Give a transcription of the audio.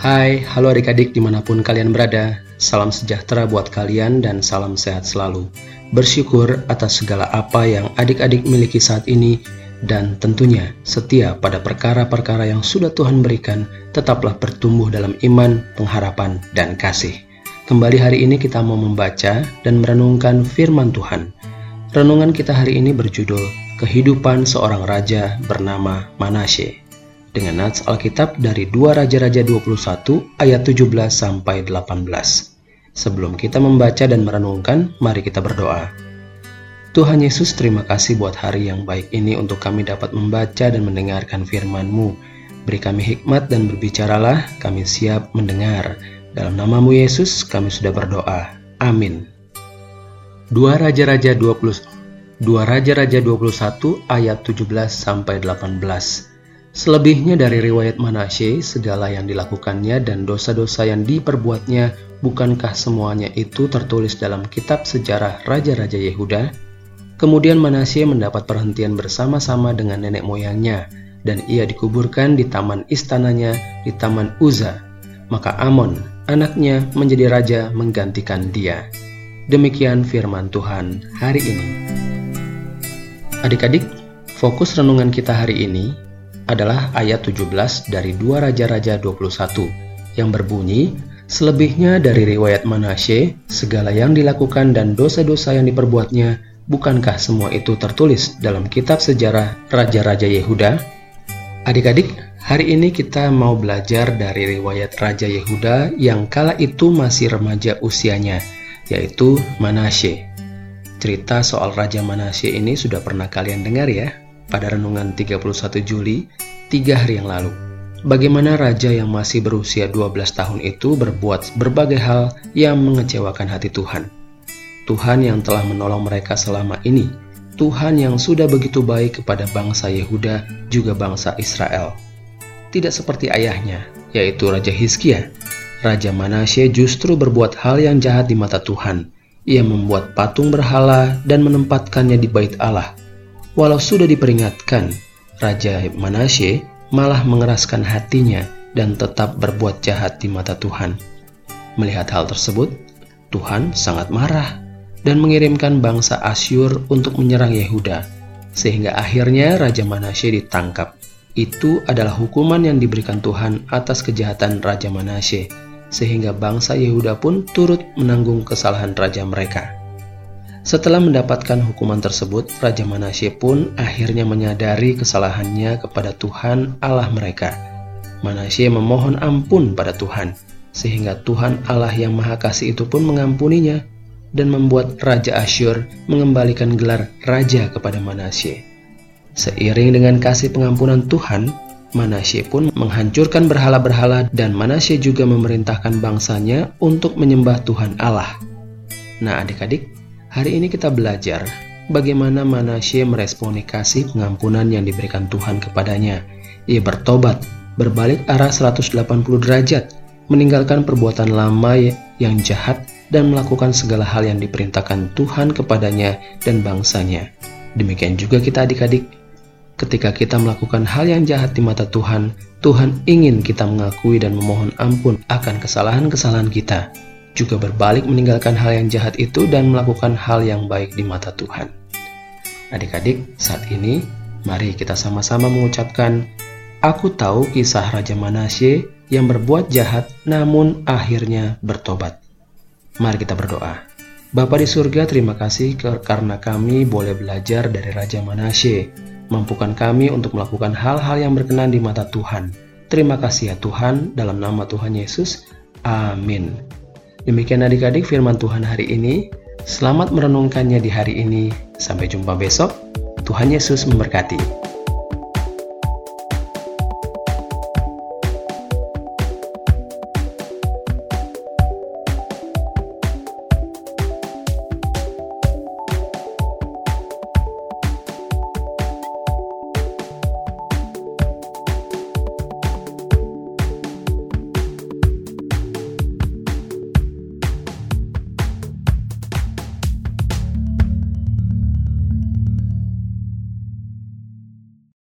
Hai, halo adik-adik di mana pun kalian berada. Salam sejahtera buat kalian dan salam sehat selalu. Bersyukur atas segala apa yang adik-adik miliki saat ini dan tentunya setia pada perkara-perkara yang sudah Tuhan berikan, tetaplah bertumbuh dalam iman, pengharapan, dan kasih. Kembali hari ini kita mau membaca dan merenungkan firman Tuhan. Renungan kita hari ini berjudul Kehidupan Seorang Raja Bernama Manasye dengan nats Alkitab dari 2 Raja-Raja 21 ayat 17 sampai 18. Sebelum kita membaca dan merenungkan, mari kita berdoa. Tuhan Yesus, terima kasih buat hari yang baik ini untuk kami dapat membaca dan mendengarkan firman-Mu. Beri kami hikmat dan berbicaralah, kami siap mendengar. Dalam namamu Yesus, kami sudah berdoa. Amin. 2 Raja-Raja 20 2 Raja-Raja 21 ayat 17 sampai 18. Selebihnya dari riwayat Manasye, segala yang dilakukannya dan dosa-dosa yang diperbuatnya, bukankah semuanya itu tertulis dalam kitab sejarah Raja-Raja Yehuda? Kemudian Manasye mendapat perhentian bersama-sama dengan nenek moyangnya, dan ia dikuburkan di taman istananya di Taman Uza. Maka Amon, anaknya, menjadi raja menggantikan dia. Demikian firman Tuhan hari ini. Adik-adik, fokus renungan kita hari ini adalah ayat 17 dari 2 Raja-Raja 21 yang berbunyi, Selebihnya dari riwayat Manasye, segala yang dilakukan dan dosa-dosa yang diperbuatnya, bukankah semua itu tertulis dalam kitab sejarah Raja-Raja Yehuda? Adik-adik, hari ini kita mau belajar dari riwayat Raja Yehuda yang kala itu masih remaja usianya, yaitu Manasye. Cerita soal Raja Manasye ini sudah pernah kalian dengar ya? Pada renungan 31 Juli, tiga hari yang lalu. Bagaimana raja yang masih berusia 12 tahun itu berbuat berbagai hal yang mengecewakan hati Tuhan. Tuhan yang telah menolong mereka selama ini, Tuhan yang sudah begitu baik kepada bangsa Yehuda juga bangsa Israel. Tidak seperti ayahnya, yaitu Raja Hizkia. Raja Manasye justru berbuat hal yang jahat di mata Tuhan. Ia membuat patung berhala dan menempatkannya di bait Allah Walau sudah diperingatkan, Raja Manasye malah mengeraskan hatinya dan tetap berbuat jahat di mata Tuhan. Melihat hal tersebut, Tuhan sangat marah dan mengirimkan bangsa Asyur untuk menyerang Yehuda, sehingga akhirnya Raja Manasye ditangkap. Itu adalah hukuman yang diberikan Tuhan atas kejahatan Raja Manasye, sehingga bangsa Yehuda pun turut menanggung kesalahan raja mereka. Setelah mendapatkan hukuman tersebut, Raja Manasye pun akhirnya menyadari kesalahannya kepada Tuhan Allah mereka. Manasye memohon ampun pada Tuhan, sehingga Tuhan Allah yang Maha Kasih itu pun mengampuninya dan membuat Raja Asyur mengembalikan gelar raja kepada Manasye. Seiring dengan kasih pengampunan Tuhan, Manasye pun menghancurkan berhala-berhala dan Manasye juga memerintahkan bangsanya untuk menyembah Tuhan Allah. Nah adik-adik, Hari ini kita belajar bagaimana Manasye meresponi kasih pengampunan yang diberikan Tuhan kepadanya. Ia bertobat, berbalik arah 180 derajat, meninggalkan perbuatan lama yang jahat dan melakukan segala hal yang diperintahkan Tuhan kepadanya dan bangsanya. Demikian juga kita adik-adik. Ketika kita melakukan hal yang jahat di mata Tuhan, Tuhan ingin kita mengakui dan memohon ampun akan kesalahan-kesalahan kita juga berbalik meninggalkan hal yang jahat itu dan melakukan hal yang baik di mata Tuhan. Adik-adik, saat ini mari kita sama-sama mengucapkan, Aku tahu kisah Raja Manasye yang berbuat jahat namun akhirnya bertobat. Mari kita berdoa. Bapa di surga, terima kasih karena kami boleh belajar dari Raja Manasye. Mampukan kami untuk melakukan hal-hal yang berkenan di mata Tuhan. Terima kasih ya Tuhan, dalam nama Tuhan Yesus. Amin. Demikian adik-adik firman Tuhan hari ini. Selamat merenungkannya di hari ini. Sampai jumpa besok. Tuhan Yesus memberkati.